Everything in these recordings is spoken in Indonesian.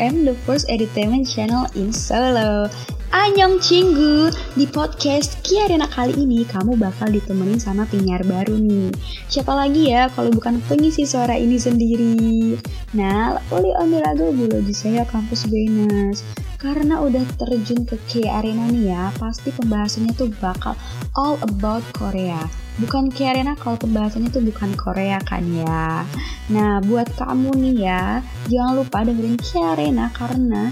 KRM, the first entertainment channel in Solo. Anyong Cinggu, di podcast Kiarena kali ini kamu bakal ditemenin sama penyiar baru nih. Siapa lagi ya kalau bukan pengisi suara ini sendiri? Nah, Oli Onderago Bulu di saya Kampus Venus. Karena udah terjun ke K Arena nih ya, pasti pembahasannya tuh bakal all about Korea. Bukan K Arena kalau pembahasannya tuh bukan Korea kan ya. Nah, buat kamu nih ya, jangan lupa dengerin K Arena karena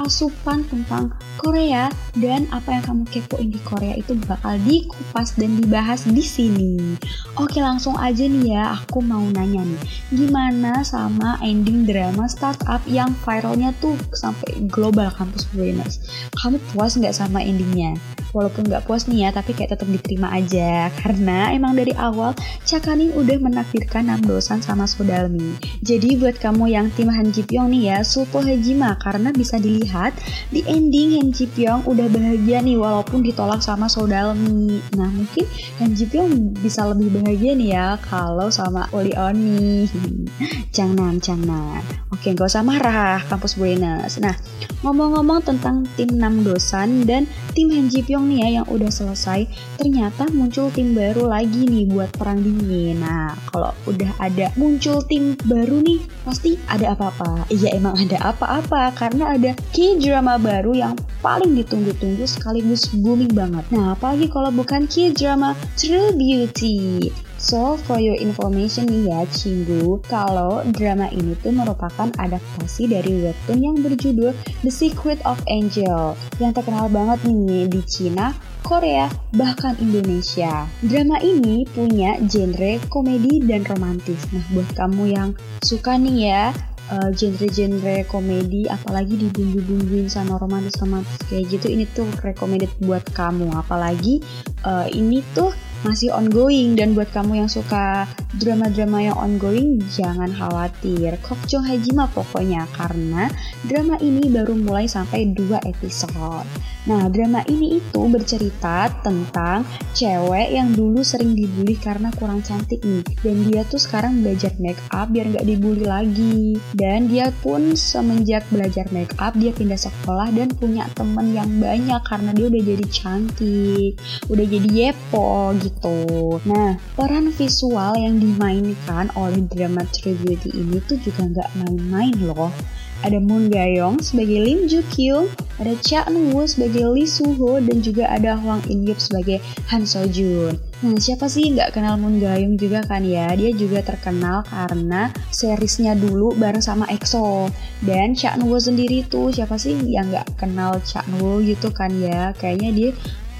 asupan tentang Korea dan apa yang kamu kepoin di Korea itu bakal dikupas dan dibahas di sini. Oke, langsung aja nih ya, aku mau nanya nih, gimana sama ending drama startup yang viralnya tuh sampai global kampus Buenos? Kamu puas nggak sama endingnya? Walaupun nggak puas nih ya, tapi kayak tetap diterima aja karena emang dari awal Cakaning udah menakdirkan Nam Dosan sama Sodalmi. Jadi buat kamu yang tim Han Ji Pyong nih ya, Supo Hejima karena bisa dilihat di ending Han Ji Pyong udah bahagia nih walaupun ditolak sama Sodalmi. Nah mungkin Han Ji Pyong bisa lebih bahagia nih ya kalau sama Oli Oni. Jangan, jangan. Oke, gak usah marah, kampus Buenos. Nah, ngomong-ngomong tentang tim Nam Dosan dan tim Han Ji Pyong nih ya yang udah selesai, ternyata muncul tim baru lagi nih buat perang dingin. Nah, kalau udah ada muncul tim baru nih, pasti ada apa-apa. Iya emang ada apa-apa karena ada K-drama baru yang paling ditunggu-tunggu sekaligus booming banget. Nah, apalagi kalau bukan K-drama True Beauty. So, for your information nih ya, Cinggu, kalau drama ini tuh merupakan adaptasi dari webtoon yang berjudul The Secret of Angel yang terkenal banget nih di Cina, Korea, bahkan Indonesia. Drama ini punya genre komedi dan romantis. Nah, buat kamu yang suka nih ya uh, genre-genre komedi apalagi dibumbu-bumbuin sama romantis-romantis kayak gitu ini tuh recommended buat kamu apalagi uh, ini tuh masih ongoing. Dan buat kamu yang suka drama-drama yang ongoing jangan khawatir. Kok Jong Hajima pokoknya karena drama ini baru mulai sampai 2 episode Nah drama ini itu bercerita tentang cewek yang dulu sering dibully karena kurang cantik nih dan dia tuh sekarang belajar make up biar nggak dibully lagi dan dia pun semenjak belajar make up dia pindah sekolah dan punya temen yang banyak karena dia udah jadi cantik udah jadi yepo gitu. Nah, peran visual yang dimainkan oleh drama True Beauty ini tuh juga nggak main-main loh. Ada Moon Gayong sebagai Lim Joo Kyung, ada Cha Eun Woo sebagai Lee Soo Ho, dan juga ada Hwang In Yup sebagai Han So Jun. Nah, siapa sih nggak kenal Moon Gayong juga kan ya? Dia juga terkenal karena seriesnya dulu bareng sama EXO. Dan Cha Eun Woo sendiri tuh siapa sih yang nggak kenal Cha Eun Woo gitu kan ya? Kayaknya dia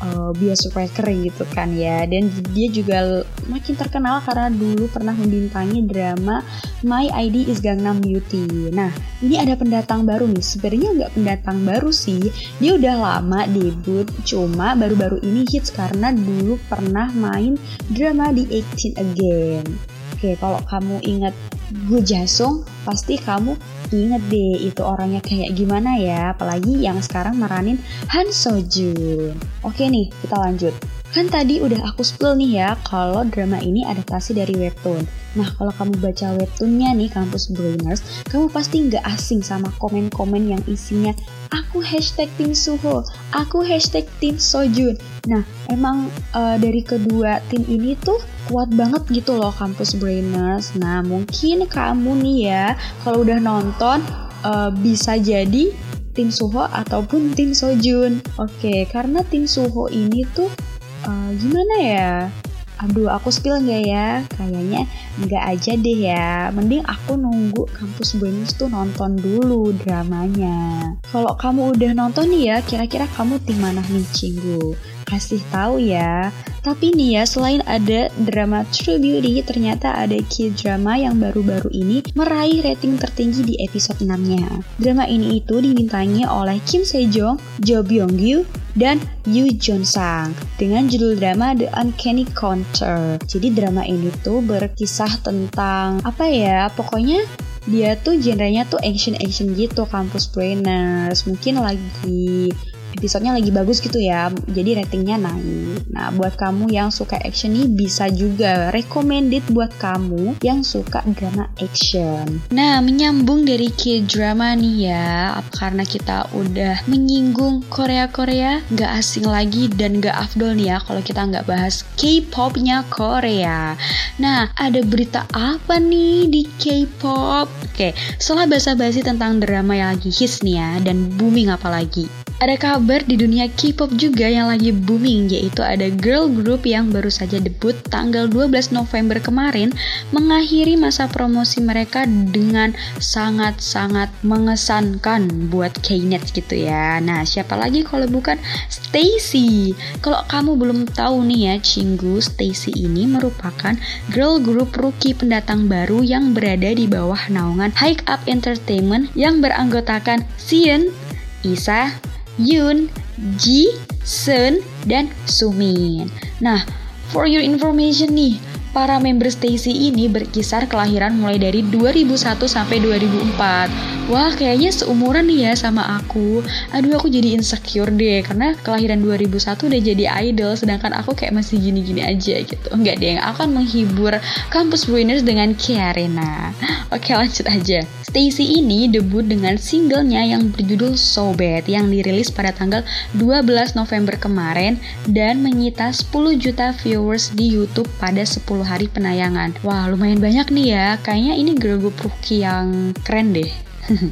uh, bias kering gitu kan ya. Dan dia juga makin terkenal karena dulu pernah membintangi drama My ID is Gangnam Beauty. Nah ini ada pendatang baru nih. Sebenarnya nggak pendatang baru sih. Dia udah lama debut cuma baru-baru ini hits karena dulu pernah main drama di 18 Again. Oke, kalau kamu ingat Gu Jasung, pasti kamu inget deh itu orangnya kayak gimana ya. Apalagi yang sekarang meranin Han Sojun. Oke nih, kita lanjut. Kan tadi udah aku spill nih ya kalau drama ini adaptasi dari webtoon. Nah, kalau kamu baca webtoonnya nih, Kampus Brainers, kamu pasti nggak asing sama komen-komen yang isinya aku hashtag tim Suho, aku hashtag tim Sojun. Nah, emang uh, dari kedua tim ini tuh kuat banget gitu loh kampus brainers. Nah mungkin kamu nih ya kalau udah nonton uh, bisa jadi tim Suho ataupun tim Sojun. Oke, karena tim Suho ini tuh uh, gimana ya? Aduh, aku spill nggak ya? Kayaknya nggak aja deh ya. Mending aku nunggu kampus bonus tuh nonton dulu dramanya. Kalau kamu udah nonton nih ya, kira-kira kamu tim mana nih, Cinggu? Kasih tahu ya. Tapi nih ya, selain ada drama True Beauty, ternyata ada K-drama yang baru-baru ini meraih rating tertinggi di episode 6-nya. Drama ini itu dibintangi oleh Kim Sejong, Jo Byung Gyu, dan Yu Jun Sang dengan judul drama The Uncanny Counter. Jadi drama ini tuh berkisah tentang apa ya? Pokoknya dia tuh genrenya tuh action action gitu kampus brainers mungkin lagi episodenya lagi bagus gitu ya. Jadi ratingnya naik. Nah buat kamu yang suka action nih bisa juga recommended buat kamu yang suka drama action. Nah menyambung dari K-drama nih ya karena kita udah menyinggung Korea-Korea gak asing lagi dan gak afdol nih ya kalau kita nggak bahas K-popnya Korea. Nah ada berita apa nih di K-pop? Oke setelah basa-basi tentang drama yang lagi hits nih ya dan booming apalagi ada kabar di dunia K-pop juga yang lagi booming yaitu ada girl group yang baru saja debut tanggal 12 November kemarin mengakhiri masa promosi mereka dengan sangat-sangat mengesankan buat K-net gitu ya. Nah, siapa lagi kalau bukan Stacy? Kalau kamu belum tahu nih ya, Cinggu Stacy ini merupakan girl group rookie pendatang baru yang berada di bawah naungan Hike Up Entertainment yang beranggotakan Sion, Isa, Yoon, Ji, Sun, dan Sumin. Nah, for your information nih, para member Stacy ini berkisar kelahiran mulai dari 2001 sampai 2004 wah kayaknya seumuran nih ya sama aku. Aduh aku jadi insecure deh karena kelahiran 2001 udah jadi idol sedangkan aku kayak masih gini-gini aja gitu. Enggak deh yang akan menghibur Campus Winners dengan Kiarena. Oke lanjut aja. Stacy ini debut dengan singlenya yang berjudul So Bad yang dirilis pada tanggal 12 November kemarin dan menyita 10 juta viewers di YouTube pada 10 hari penayangan. Wah, lumayan banyak nih ya. Kayaknya ini girl group rookie yang keren deh. Oke,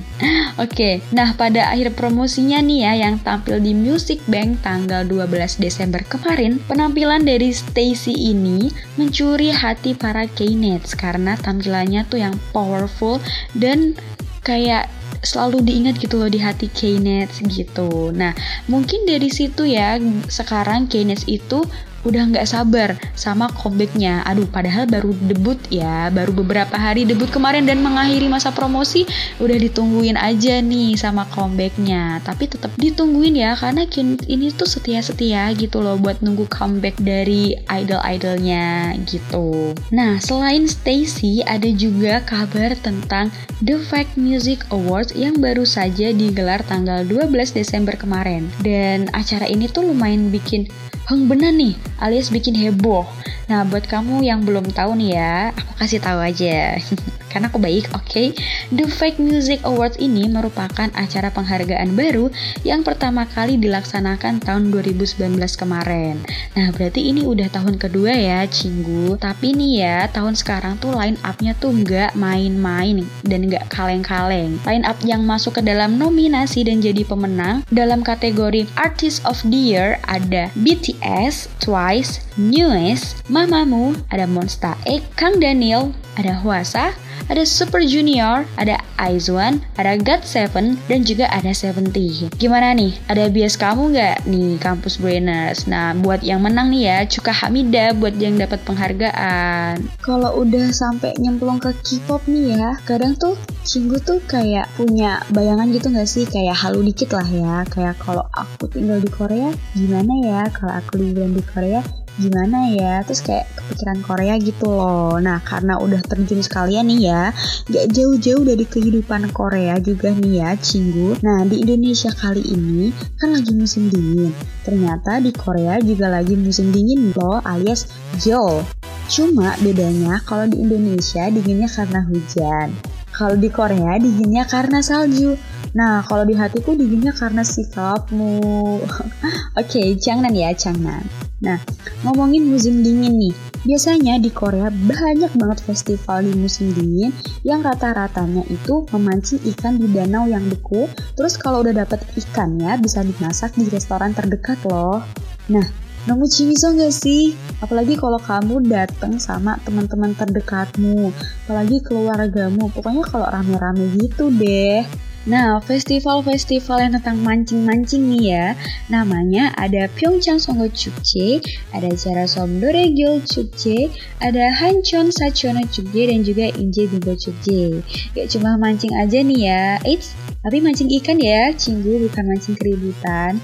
okay, nah pada akhir promosinya nih ya yang tampil di Music Bank tanggal 12 Desember kemarin, penampilan dari Stacy ini mencuri hati para K-Nets karena tampilannya tuh yang powerful dan kayak selalu diingat gitu loh di hati K-Nets gitu. Nah, mungkin dari situ ya sekarang K-Nets itu udah nggak sabar sama comebacknya. Aduh, padahal baru debut ya, baru beberapa hari debut kemarin dan mengakhiri masa promosi, udah ditungguin aja nih sama comebacknya. Tapi tetap ditungguin ya, karena ini tuh setia-setia gitu loh buat nunggu comeback dari idol-idolnya gitu. Nah, selain Stacy, ada juga kabar tentang The Fact Music Awards yang baru saja digelar tanggal 12 Desember kemarin. Dan acara ini tuh lumayan bikin heng bener nih alias bikin heboh. Nah, buat kamu yang belum tahu nih ya, aku kasih tahu aja. Karena aku baik, oke? Okay? The Fake Music Awards ini merupakan acara penghargaan baru yang pertama kali dilaksanakan tahun 2019 kemarin. Nah, berarti ini udah tahun kedua ya, Cinggu. Tapi nih ya, tahun sekarang tuh line up-nya tuh nggak main-main dan nggak kaleng-kaleng. Line up yang masuk ke dalam nominasi dan jadi pemenang dalam kategori Artist of the Year ada BTS, Twice, Newest, Mamamoo, ada Monsta X, Kang Daniel, ada Huasa, ada Super Junior, ada Aizwan, ada God7, dan juga ada Seventeen. Gimana nih? Ada bias kamu nggak nih kampus Brainers? Nah, buat yang menang nih ya, Cuka Hamida buat yang dapat penghargaan. Kalau udah sampai nyemplung ke K-pop nih ya, kadang tuh Cinggu tuh kayak punya bayangan gitu nggak sih? Kayak halu dikit lah ya. Kayak kalau aku tinggal di Korea, gimana ya? Kalau aku liburan di Korea, gimana ya terus kayak kepikiran Korea gitu loh. Nah karena udah terjun sekalian nih ya gak jauh-jauh dari kehidupan Korea juga nih ya Cinggu. Nah di Indonesia kali ini kan lagi musim dingin. Ternyata di Korea juga lagi musim dingin loh alias Jo cuma bedanya kalau di Indonesia dinginnya karena hujan. Kalau di Korea dinginnya karena salju. Nah, kalau di hatiku dinginnya karena sikapmu. Oke, okay, jangan ya, jangan. Nah, ngomongin musim dingin nih, biasanya di Korea banyak banget festival di musim dingin yang rata-ratanya itu memancing ikan di danau yang beku. Terus kalau udah dapet ikannya bisa dimasak di restoran terdekat loh. Nah, nemu cimiso gak sih? Apalagi kalau kamu datang sama teman-teman terdekatmu, apalagi keluargamu. Pokoknya kalau rame-rame gitu deh. Nah, festival-festival yang tentang mancing-mancing nih ya, namanya ada Pyeongchang Songo Chukje, ada Jarasom Doregyeol Chukje, ada Hancheon Sachono Chukje, dan juga Inje Bibo Chukje. Gak cuma mancing aja nih ya, eits, tapi mancing ikan ya, cinggu bukan mancing keributan.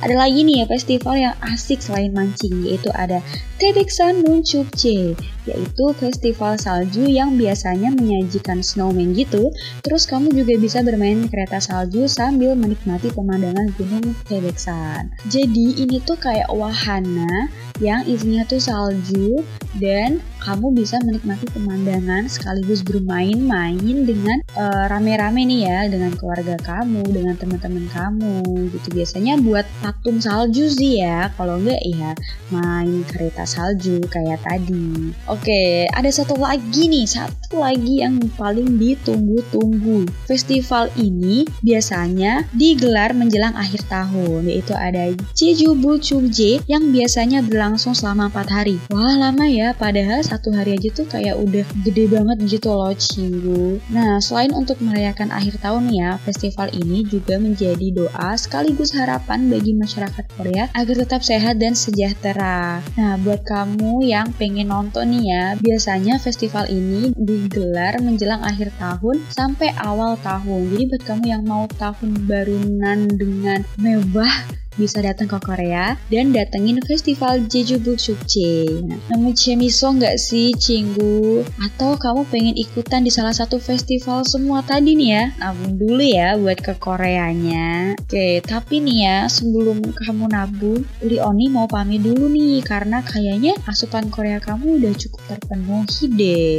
Ada lagi nih ya festival yang asik selain mancing, yaitu ada Tebeksan Chukje, yaitu festival salju yang biasanya menyajikan snowman gitu. Terus kamu juga bisa bermain kereta salju sambil menikmati pemandangan Gunung Tebeksan. Jadi ini tuh kayak wahana yang isinya tuh salju dan kamu bisa menikmati pemandangan sekaligus bermain-main dengan uh, rame-rame nih ya dengan keluarga kamu, dengan teman-teman kamu gitu. Biasanya buat patung salju sih ya. Kalau enggak ya main kereta salju kayak tadi. Oke, ada satu lagi nih, satu lagi yang paling ditunggu-tunggu. Festival ini biasanya digelar menjelang akhir tahun, yaitu ada Jeju Bulchungje yang biasanya berlangsung selama 4 hari. Wah, lama ya, padahal satu hari aja tuh kayak udah gede banget gitu loh Cinggu. Nah, selain untuk merayakan akhir tahun ya, festival ini juga menjadi doa sekaligus harapan bagi masyarakat Korea agar tetap sehat dan sejahtera. Nah, buat kamu yang pengen nonton nih ya, biasanya festival ini digelar menjelang akhir tahun sampai awal tahun. Jadi buat kamu yang mau tahun barunan dengan mewah bisa datang ke Korea dan datengin festival Jeju Buksukje. Nah, nemu cemiso nggak sih, Cinggu? Atau kamu pengen ikutan di salah satu festival semua tadi nih ya? Nabung dulu ya buat ke Koreanya. Oke, tapi nih ya, sebelum kamu nabung, Uli Oni mau pamit dulu nih, karena kayaknya asupan Korea kamu udah cukup terpenuhi deh.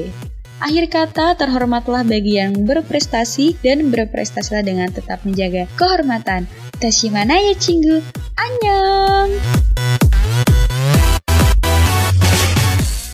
Akhir kata, terhormatlah bagi yang berprestasi dan berprestasilah dengan tetap menjaga kehormatan. Tashimanaya cinggu? Annyeong!